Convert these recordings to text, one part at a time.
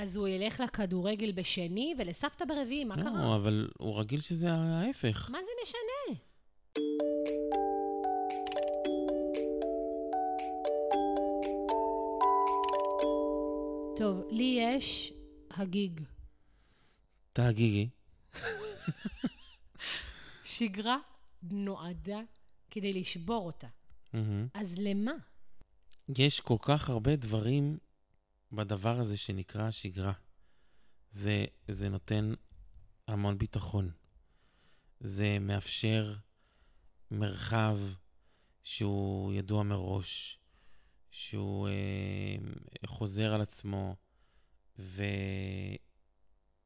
אז הוא ילך לכדורגל בשני ולסבתא ברביעי, מה קרה? לא, אבל הוא רגיל שזה ההפך. מה זה משנה? טוב, לי יש הגיג. תגיגי. שגרה נועדה כדי לשבור אותה. מהמם. אז למה? יש כל כך הרבה דברים בדבר הזה שנקרא שגרה. זה, זה נותן המון ביטחון. זה מאפשר מרחב שהוא ידוע מראש, שהוא אה, חוזר על עצמו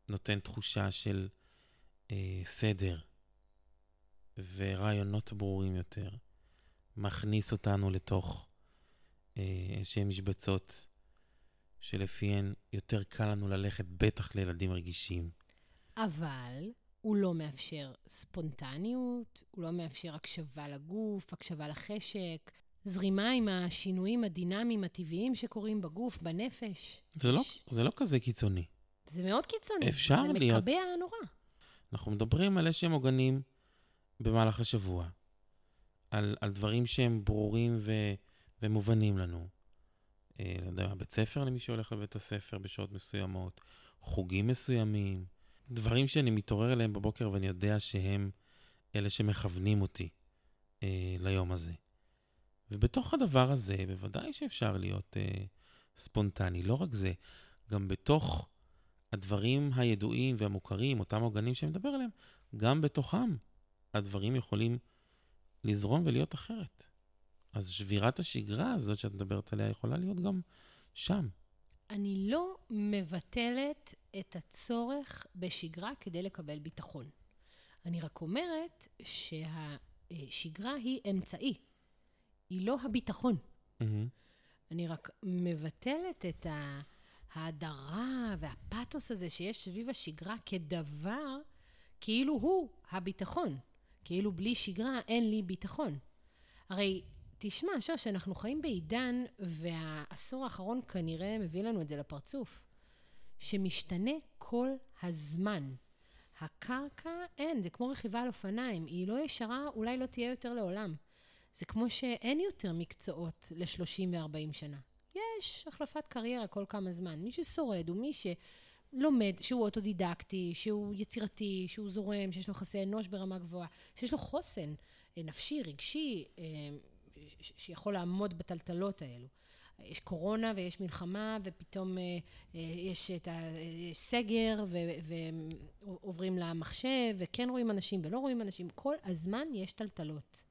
ונותן תחושה של אה, סדר ורעיונות ברורים יותר. מכניס אותנו לתוך אה, איזשהן משבצות שלפיהן יותר קל לנו ללכת, בטח לילדים רגישים. אבל הוא לא מאפשר ספונטניות, הוא לא מאפשר הקשבה לגוף, הקשבה לחשק, זרימה עם השינויים הדינמיים הטבעיים שקורים בגוף, בנפש. זה לא, זה לא כזה קיצוני. זה מאוד קיצוני. אפשר זה להיות- מקבע נורא. אנחנו מדברים על איזשהם עוגנים במהלך השבוע, על, על דברים שהם ברורים ו, ומובנים לנו. אה, לא יודע, בית ספר למי שהולך לבית הספר בשעות מסוימות, חוגים מסוימים, דברים שאני מתעורר אליהם בבוקר ואני יודע שהם אלה שמכוונים אותי אה, ליום הזה. ובתוך הדבר הזה, בוודאי שאפשר להיות אה, ספונטני. לא רק זה, גם בתוך הדברים הידועים והמוכרים, אותם עוגנים שאני מדבר עליהם, גם בתוכם הדברים יכולים לזרום ולהיות אחרת. אז שבירת השגרה הזאת שאת מדברת עליה יכולה להיות גם שם. אני לא מבטלת את הצורך בשגרה כדי לקבל ביטחון. אני רק אומרת שהשגרה היא אמצעי, היא לא הביטחון. מהמם. אני רק מבטלת את ההדרה והפתוס הזה שיש סביב השגרה כדבר, כאילו הוא הביטחון. כאילו בלי שגרה אין לי ביטחון. הרי, תשמע, שוש, אנחנו חיים בעידן, והעשור האחרון כנראה מביא לנו את זה לפרצוף, שמשתנה כל הזמן. הקרקע, אין, זה כמו רכיבה על אופניים, היא לא ישרה, אולי לא תהיה יותר לעולם. זה כמו שאין יותר מקצועות ל-30 ו-40 שנה. יש החלפת קריירה כל כמה זמן. מי ששורד הוא מי שלומד, שהוא אוטודידקטי, שהוא יצירתי, שהוא זורם, שיש לו יחסי אנוש ברמה גבוהה, שיש לו חוסן אה, נפשי, רגשי, אה, שיכול לעמוד בטלטלות האלו. יש קורונה ויש מלחמה, ופתאום אה, אה, יש את ה... יש סגר, ו- ועוברים למחשב, וכן רואים אנשים ולא רואים אנשים. כל הזמן יש טלטלות.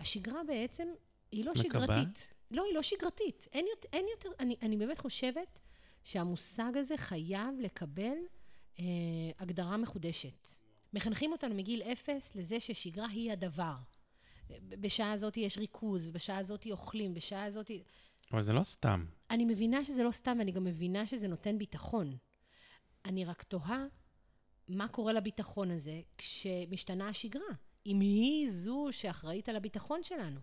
השגרה בעצם היא לא מקבע? שגרתית. לא, היא לא שגרתית. אין יותר, אין יותר אני, אני באמת חושבת שהמושג הזה חייב לקבל אה, הגדרה מחודשת. מחנכים אותנו מגיל אפס לזה ששגרה היא הדבר. בשעה הזאת יש ריכוז, ובשעה הזאת אוכלים, בשעה הזאת... אבל זה לא סתם. אני מבינה שזה לא סתם, ואני גם מבינה שזה נותן ביטחון. אני רק תוהה מה קורה לביטחון הזה כשמשתנה השגרה. אם היא זו שאחראית על הביטחון שלנו.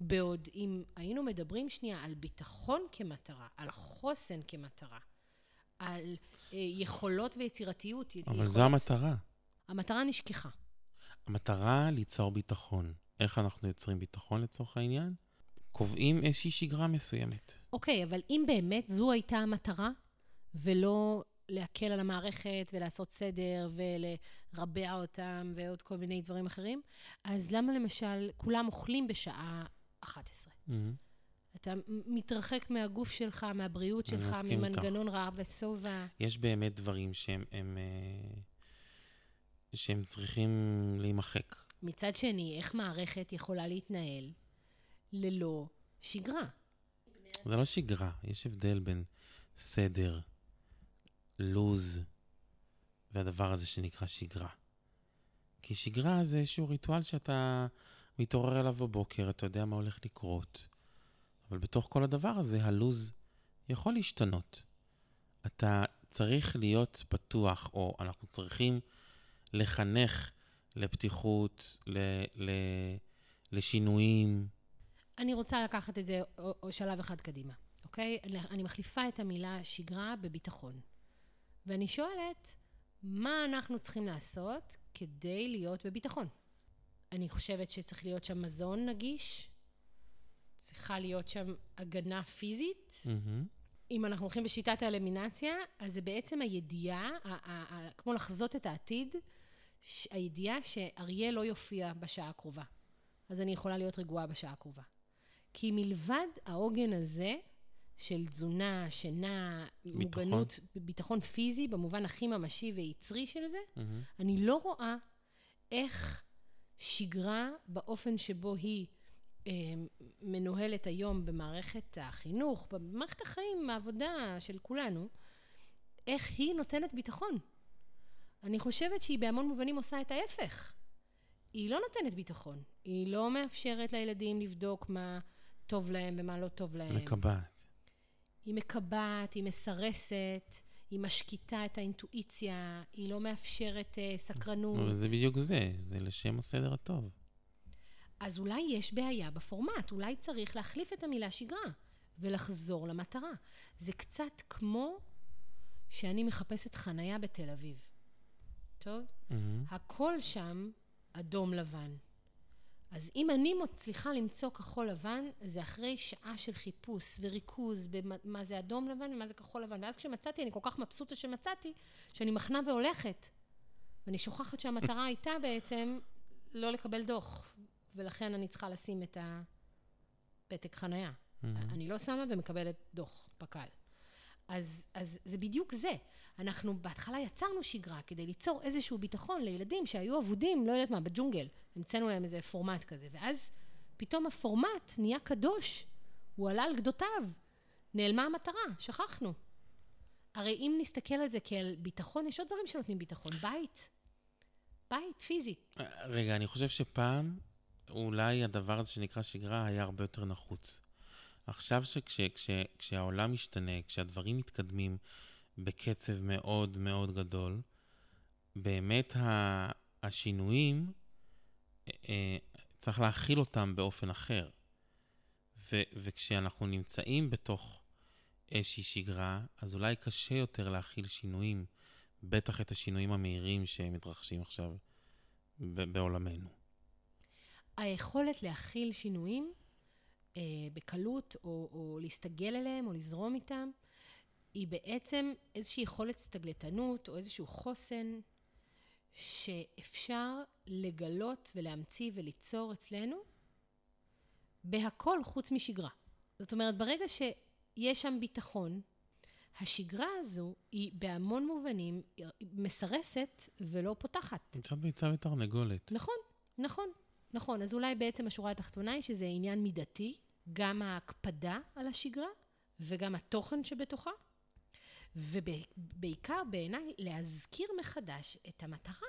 בעוד אם היינו מדברים שנייה על ביטחון כמטרה, על חוסן כמטרה, על אה, יכולות ויצירתיות. אבל יכולות... זו המטרה. המטרה נשכחה. המטרה ליצור ביטחון. איך אנחנו יוצרים ביטחון לצורך העניין? קובעים איזושהי שגרה מסוימת. אוקיי, אבל אם באמת זו הייתה המטרה, ולא להקל על המערכת ולעשות סדר ולרבע אותם ועוד כל מיני דברים אחרים, אז למה למשל כולם אוכלים בשעה 11? מהמם. אתה מתרחק מהגוף שלך, מהבריאות שלך, איתך. ממנגנון רעב ושובע. יש באמת דברים שהם הם, אה, שהם צריכים להימחק. מצד שני, איך מערכת יכולה להתנהל ללא שגרה? זה לא שגרה, יש הבדל בין סדר, לוז, והדבר הזה שנקרא שגרה. כי שגרה זה איזשהו ריטואל שאתה מתעורר אליו בבוקר, אתה יודע מה הולך לקרות. אבל בתוך כל הדבר הזה, הלוז יכול להשתנות. אתה צריך להיות פתוח, או אנחנו צריכים לחנך לפתיחות, ל, ל, לשינויים. אני רוצה לקחת את זה או- או שלב אחד קדימה, אוקיי? אני מחליפה את המילה שגרה בביטחון. ואני שואלת, מה אנחנו צריכים לעשות כדי להיות בביטחון? אני חושבת שצריך להיות שם מזון נגיש, צריכה להיות שם הגנה פיזית. Mm-hmm. אם אנחנו הולכים בשיטת האלמינציה, אז זה בעצם הידיעה, כמו לחזות את העתיד, הידיעה שאריה לא יופיע בשעה הקרובה. אז אני יכולה להיות רגועה בשעה הקרובה. כי מלבד העוגן הזה, של תזונה, שינה, ביטחון. מוגנות, ביטחון פיזי, במובן הכי ממשי ויצרי של זה, Mm-hmm. אני לא רואה איך שגרה, באופן שבו היא אה, מנוהלת היום במערכת החינוך, במערכת החיים, העבודה של כולנו, איך היא נותנת ביטחון. אני חושבת שהיא בהמון מובנים עושה את ההפך. היא לא נותנת ביטחון. היא לא מאפשרת לילדים לבדוק מה טוב להם ומה לא טוב להם. מקבעת. היא מקבעת, היא מסרסת, היא משקיטה את האינטואיציה, היא לא מאפשרת uh, סקרנות. אבל זה בדיוק זה, זה לשם הסדר הטוב. אז אולי יש בעיה בפורמט, אולי צריך להחליף את המילה שגרה ולחזור למטרה. זה קצת כמו שאני מחפשת חנייה בתל אביב. טוב? Mm-hmm. הכל שם אדום לבן. אז אם אני מצליחה למצוא כחול לבן, זה אחרי שעה של חיפוש וריכוז במה זה אדום לבן ומה זה כחול לבן. ואז כשמצאתי, אני כל כך מבסוטה שמצאתי, שאני מחנה והולכת. ואני שוכחת שהמטרה הייתה בעצם לא לקבל דוח, ולכן אני צריכה לשים את הפתק חנייה. Mm-hmm. אני לא שמה ומקבלת דוח בקל. אז, אז זה בדיוק זה. אנחנו בהתחלה יצרנו שגרה כדי ליצור איזשהו ביטחון לילדים שהיו אבודים, לא יודעת מה, בג'ונגל. המצאנו להם איזה פורמט כזה, ואז פתאום הפורמט נהיה קדוש, הוא עלה על גדותיו, נעלמה המטרה, שכחנו. הרי אם נסתכל על זה כעל ביטחון, יש עוד דברים שנותנים ביטחון. בית, בית, פיזית. רגע, אני חושב שפעם, אולי הדבר הזה שנקרא שגרה היה הרבה יותר נחוץ. עכשיו שכשהעולם משתנה, כשהדברים מתקדמים בקצב מאוד מאוד גדול, באמת השינויים, אה, צריך להכיל אותם באופן אחר. ו- וכשאנחנו נמצאים בתוך איזושהי שגרה, אז אולי קשה יותר להכיל שינויים, בטח את השינויים המהירים שמתרחשים עכשיו בעולמנו. היכולת להכיל שינויים אה, בקלות, או, או להסתגל אליהם, או לזרום איתם, היא בעצם איזושהי יכולת סתגלתנות, או איזשהו חוסן שאפשר לגלות ולהמציא וליצור אצלנו בהכל חוץ משגרה. זאת אומרת, ברגע שיש שם ביטחון, השגרה הזו היא בהמון מובנים מסרסת ולא פותחת. קצת ביצה ותרנגולת. נכון, נכון, נכון. אז אולי בעצם השורה התחתונה היא שזה עניין מידתי, גם ההקפדה על השגרה וגם התוכן שבתוכה, ובעיקר בעיניי להזכיר מחדש את המטרה.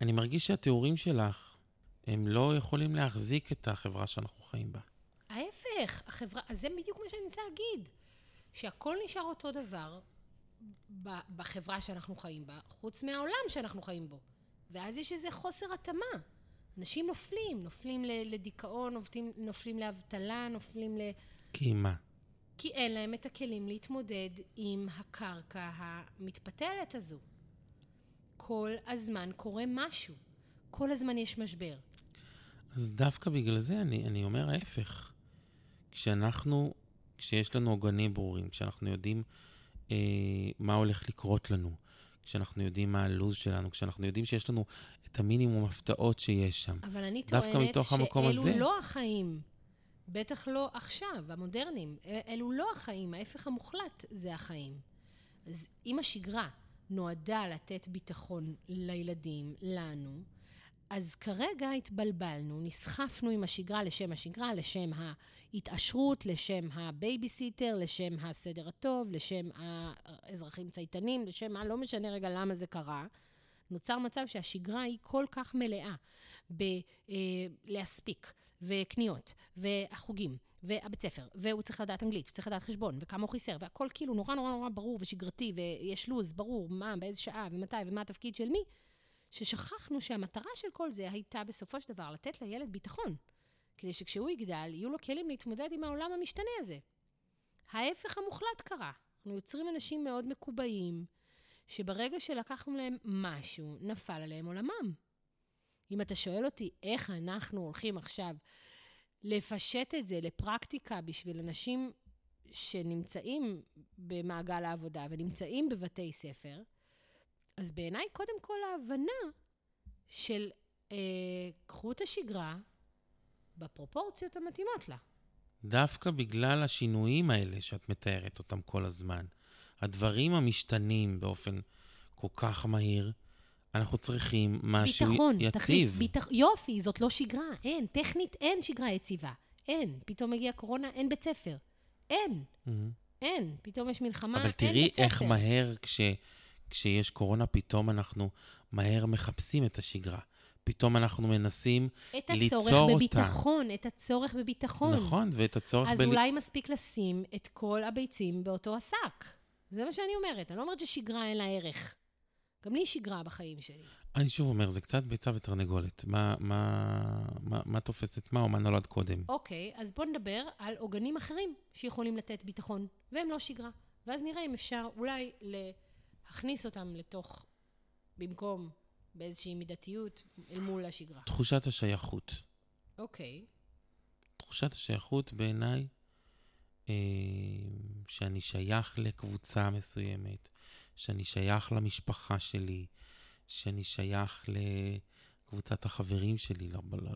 אני מרגיש שהתיאורים שלך, הם לא יכולים להחזיק את החברה שאנחנו חיים בה. ההפך, החברה, אז זה בדיוק מה שאני רוצה להגיד, שהכל נשאר אותו דבר בחברה שאנחנו חיים בה, חוץ מהעולם שאנחנו חיים בו. ואז יש איזה חוסר התאמה. אנשים נופלים, נופלים לדיכאון, נופלים, נופלים לאבטלה, נופלים ל... כי מה? כי אין להם את הכלים להתמודד עם הקרקע המתפתלת הזו. כל הזמן קורה משהו. כל הזמן יש משבר. אז דווקא בגלל זה אני, אני אומר ההפך. כשאנחנו, כשיש לנו עוגנים ברורים, כשאנחנו יודעים אה, מה הולך לקרות לנו, כשאנחנו יודעים מה הלו"ז שלנו, כשאנחנו יודעים שיש לנו את המינימום הפתעות שיש שם. אבל אני טוענת שאלו הזה... לא החיים. בטח לא עכשיו, המודרניים. אלו לא החיים, ההפך המוחלט זה החיים. אז אם השגרה נועדה לתת ביטחון לילדים, לנו, אז כרגע התבלבלנו, נסחפנו עם השגרה לשם השגרה, לשם ההתעשרות, לשם הבייביסיטר, לשם הסדר הטוב, לשם האזרחים צייתנים, לשם מה, לא משנה רגע למה זה קרה. נוצר מצב שהשגרה היא כל כך מלאה בלהספיק, וקניות, והחוגים, והבית ספר, והוא צריך לדעת אנגלית, וצריך לדעת חשבון, וכמה הוא חיסר, והכל כאילו נורא נורא נורא ברור ושגרתי, ויש לו"ז ברור מה, באיזה שעה, ומתי, ומה התפקיד של מי, ששכחנו שהמטרה של כל זה הייתה בסופו של דבר לתת לילד ביטחון, כדי שכשהוא יגדל, יהיו לו כלים להתמודד עם העולם המשתנה הזה. ההפך המוחלט קרה. אנחנו יוצרים אנשים מאוד מקובעים, שברגע שלקחנו להם משהו, נפל עליהם עולמם. אם אתה שואל אותי איך אנחנו הולכים עכשיו לפשט את זה לפרקטיקה בשביל אנשים שנמצאים במעגל העבודה ונמצאים בבתי ספר, אז בעיניי קודם כל ההבנה של אה, קחו את השגרה בפרופורציות המתאימות לה. דווקא בגלל השינויים האלה שאת מתארת אותם כל הזמן, הדברים המשתנים באופן כל כך מהיר, אנחנו צריכים משהו ביטחון, יציב. תחליף, ביטח... יופי, זאת לא שגרה, אין, טכנית אין שגרה יציבה, אין. פתאום מגיע קורונה, אין בית ספר. אין, Mm-hmm. אין. פתאום יש מלחמה, אבל אין תראי בית ספר. איך מהר, כש, כשיש קורונה, פתאום אנחנו מהר מחפשים את השגרה. פתאום אנחנו מנסים את הצורך ליצור אותה. בביטחון, את הצורך בביטחון. נכון, ואת הצורך אז בל- אולי מספיק לשים את כל הביצים באותו השק. זה מה שאני אומרת. אני לא אומרת ששגרה אין לה ערך. גם לי יש שגרה בחיים שלי. אני שוב אומר, זה קצת ביצה ותרנגולת. מה, מה, מה, מה תופס את מה או מה נולד קודם? אוקיי, אז בואו נדבר על עוגנים אחרים שיכולים לתת ביטחון, והם לא שגרה. ואז נראה אם אפשר אולי להכניס אותם לתוך, במקום באיזושהי מידתיות, אל מול השגרה. תחושת השייכות. אוקיי. תחושת השייכות בעיניי, אה, שאני שייך לקבוצה מסוימת, שאני שייך למשפחה שלי, שאני שייך לקבוצת החברים שלי,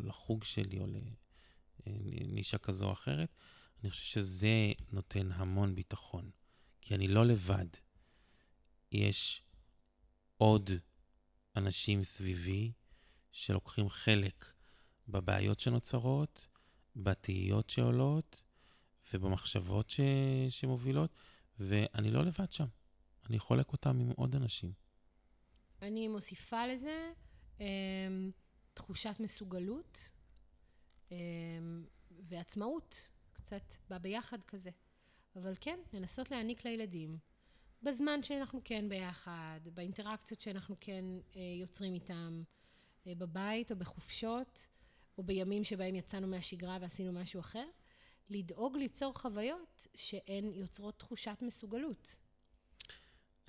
לחוג שלי או לנישה כזו או אחרת, אני חושב שזה נותן המון ביטחון. כי אני לא לבד. יש עוד אנשים סביבי שלוקחים חלק בבעיות שנוצרות, בתהיות שעולות ובמחשבות ש... שמובילות, ואני לא לבד שם. אני חולק אותם עם עוד אנשים. אני מוסיפה לזה אמ, תחושת מסוגלות אמ, ועצמאות, קצת בא ביחד כזה. אבל כן, לנסות להעניק לילדים, בזמן שאנחנו כן ביחד, באינטראקציות שאנחנו כן אה, יוצרים איתם, אה, בבית או בחופשות, או בימים שבהם יצאנו מהשגרה ועשינו משהו אחר, לדאוג ליצור חוויות שהן יוצרות תחושת מסוגלות.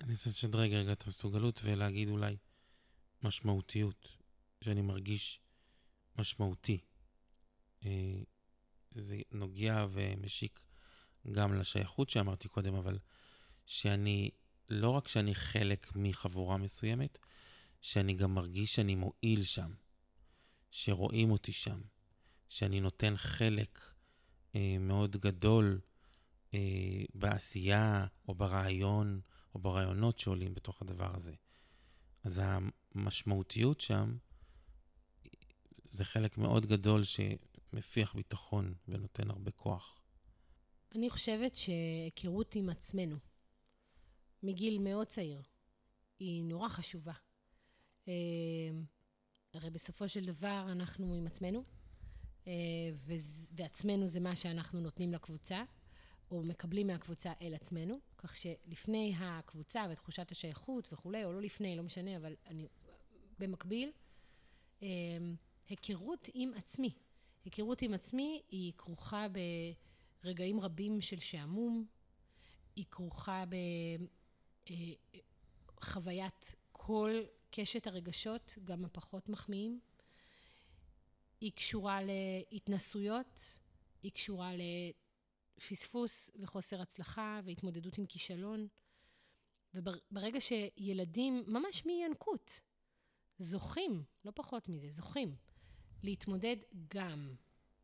אני רוצה לשדרג רגע את המסוגלות ולהגיד אולי משמעותיות, שאני מרגיש משמעותי. אה, זה נוגע ומשיק גם לשייכות שאמרתי קודם, אבל שאני, לא רק שאני חלק מחבורה מסוימת, שאני גם מרגיש שאני מועיל שם, שרואים אותי שם, שאני נותן חלק אה, מאוד גדול אה, בעשייה או ברעיון או ברעיונות שעולים בתוך הדבר הזה. אז המשמעותיות שם זה חלק מאוד גדול שמפיח ביטחון ונותן הרבה כוח. אני חושבת שהיכרות עם עצמנו מגיל מאוד צעיר היא נורא חשובה. אה, הרי בסופו של דבר אנחנו עם עצמנו, אה, ועצמנו זה מה שאנחנו נותנים לקבוצה, או מקבלים מהקבוצה אל עצמנו, כך שלפני הקבוצה ותחושת השייכות וכולי, או לא לפני, לא משנה, אבל אני במקביל, אה, היכרות עם עצמי. היכרות עם עצמי היא כרוכה ברגעים רבים של שעמום, היא כרוכה בחוויית כל קשת הרגשות, גם הפחות מחמיאים. היא קשורה להתנסויות, היא קשורה לפספוס וחוסר הצלחה והתמודדות עם כישלון. וברגע שילדים, ממש מינקות, זוכים, לא פחות מזה, זוכים, להתמודד גם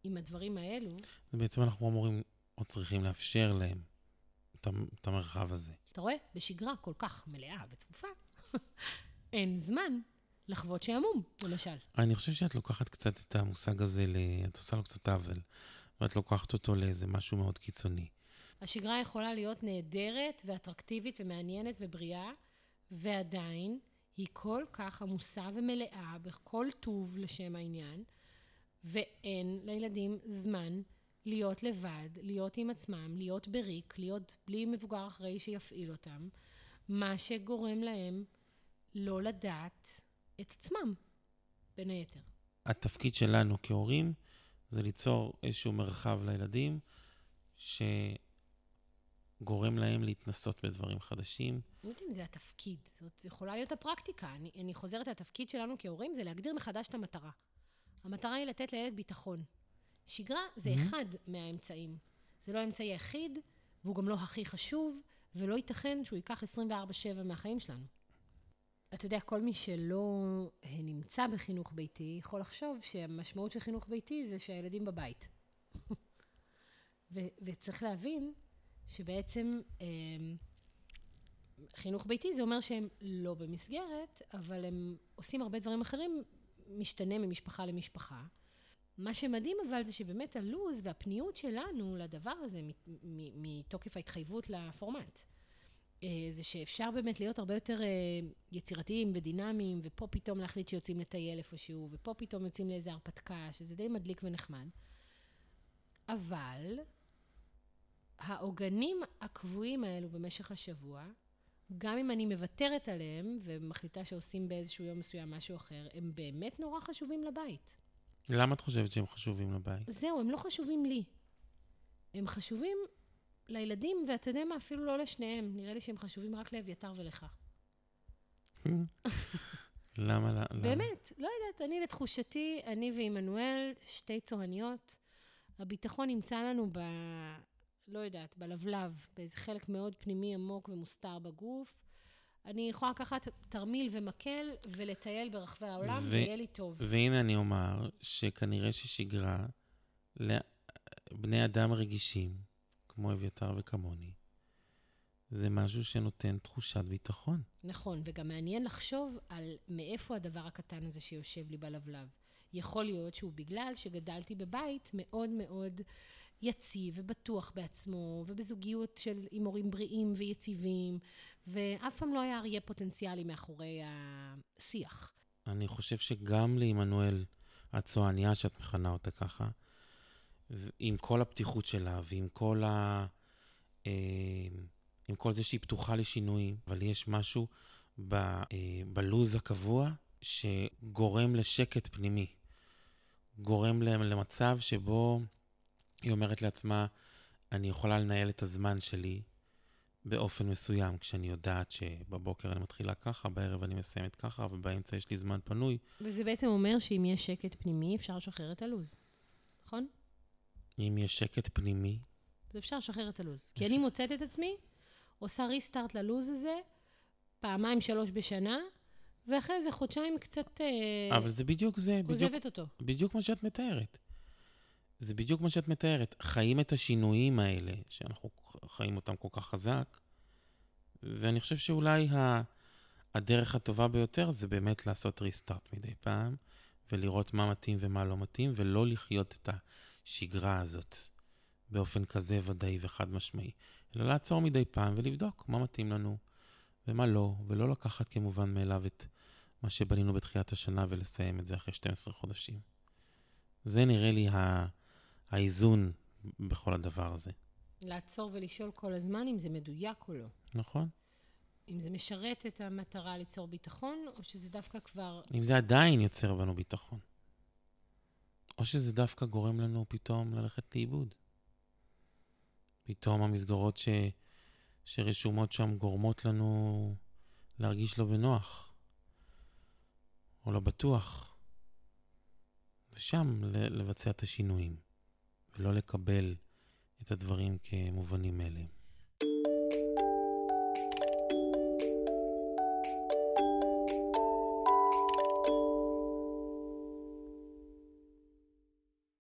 עם הדברים האלו, אז בעצם אנחנו אמורים או צריכים לאפשר להם את המ- את המרחב הזה. אתה רואה? בשגרה כל כך מלאה וצפופה, אין זמן לחוות שעמום, למשל. אני חושב שאת לוקחת קצת את המושג הזה, ל... את עושה לו קצת עוול, ואת לוקחת אותו לאיזה משהו מאוד קיצוני. השגרה יכולה להיות נהדרת ואטרקטיבית ומעניינת ובריאה, ועדיין היא כל כך עמוסה ומלאה בכל טוב לשם העניין, ואין לילדים זמן להיות לבד, להיות עם עצמם, להיות בריק, להיות בלי מבוגר אחראי שיפעיל אותם, מה שגורם להם לא לדעת את עצמם, בין היתר. התפקיד שלנו כהורים זה ליצור איזשהו מרחב לילדים, גורם להם להתנסות בדברים חדשים. אני לא יודעת אם זה התפקיד, זאת יכולה להיות הפרקטיקה. אני, אני חוזרת, התפקיד שלנו כהורים זה להגדיר מחדש את המטרה. המטרה היא לתת לילד ביטחון. שגרה זה Mhm. אחד מהאמצעים. זה לא האמצעי היחיד, והוא גם לא הכי חשוב, ולא ייתכן שהוא ייקח 24-7 מהחיים שלנו. אתה יודע, כל מי שלא אה, נמצא בחינוך ביתי, יכול לחשוב שהמשמעות של חינוך ביתי זה שהילדים בבית. ו- וצריך להבין שבעצם אה, חינוך ביתי זה אומר שהם לא במסגרת, אבל הם עושים הרבה דברים אחרים, משתנה ממשפחה למשפחה. מה שמדהים אבל זה שבאמת הלו"ז והפניות שלנו לדבר הזה, מתוקף ההתחייבות לפורמט, אה, זה שאפשר באמת להיות הרבה יותר אה, יצירתיים ודינמיים, ופה פתאום להחליט שיוצאים לטייל איפשהו, ופה פתאום יוצאים לאיזה הרפתקה, שזה די מדליק ונחמד. אבל העוגנים הקבועים האלו במשך השבוע, גם אם אני מוותרת עליהם ומחליטה שעושים באיזשהו יום מסוים משהו אחר, הם באמת נורא חשובים לבית. למה את חושבת שהם חשובים לבית? זהו, הם לא חשובים לי. הם חשובים לילדים, ואתה יודע מה, אפילו לא לשניהם. נראה לי שהם חשובים רק לאביתר ולך. למה? למה? באמת, לא יודעת, אני לתחושתי, אני ועמנואל, שתי צועניות, הביטחון נמצא לנו ב... לא יודעת, בלבלב, באיזה חלק מאוד פנימי עמוק ומוסתר בגוף. אני יכולה לקחת תרמיל ומקל ולטייל ברחבי העולם, ו- ויהיה לי טוב. והנה אני אומר שכנראה ששגרה לבני אדם רגישים, כמו אביתר וכמוני, זה משהו שנותן תחושת ביטחון. נכון, וגם מעניין לחשוב על מאיפה הדבר הקטן הזה שיושב לי בלבלב. יכול להיות שהוא בגלל שגדלתי בבית מאוד מאוד יציב ובטוח בעצמו, ובזוגיות של עם הורים בריאים ויציבים, ואף פעם לא היה אריה פוטנציאלי מאחורי השיח. אני חושב שגם לעמנואל, הצועניה שאת מכנה אותה ככה, עם כל הפתיחות שלה ועם כל ה... אה, עם כל זה שהיא פתוחה לשינויים, אבל יש משהו ב, אה, בלוז הקבוע שגורם לשקט פנימי. גורם למצב שבו היא אומרת לעצמה, אני יכולה לנהל את הזמן שלי באופן מסוים, כשאני יודעת שבבוקר אני מתחילה ככה, בערב אני מסיימת ככה, ובאמצע יש לי זמן פנוי. וזה בעצם אומר שאם יש שקט פנימי, אפשר לשחרר את הלו"ז, נכון? אם יש שקט פנימי, אז אפשר לשחרר את הלו"ז. כי. אני מוצאת את עצמי, עושה ריסטארט ללו"ז הזה, פעמיים, שלוש בשנה, ואחרי איזה חודשיים קצת אה, אבל זה בדיוק זה, בדיוק, עוזבת אותו. בדיוק מה שאת מתארת. זה בדיוק מה שאת מתארת. חיים את השינויים האלה, שאנחנו חיים אותם כל כך חזק, ואני חושב שאולי ה... הדרך הטובה ביותר זה באמת לעשות ריסטארט מדי פעם, ולראות מה מתאים ומה לא מתאים, ולא לחיות את השגרה הזאת באופן כזה ודאי וחד משמעי, אלא לעצור מדי פעם ולבדוק מה מתאים לנו ומה לא, ולא לקחת כמובן מאליו את מה שבנינו בתחילת השנה ולסיים את זה אחרי 12 חודשים. זה נראה לי ה... האיזון בכל הדבר הזה, לעצור ולשאול כל הזמן אם זה מדויק או לא. נכון? אם זה משרת את המטרה ליצור ביטחון, או שזה דווקא כבר... אם זה עדיין יוצר בנו ביטחון. או שזה דווקא גורם לנו פתאום ללכת לאיבוד. פתאום המסגרות ש... שרשומות שם גורמות לנו להרגיש לא בנוח, או לא בטוח. ושם לבצע את השינויים, ולא לקבל את הדברים כמובנים מאליהם.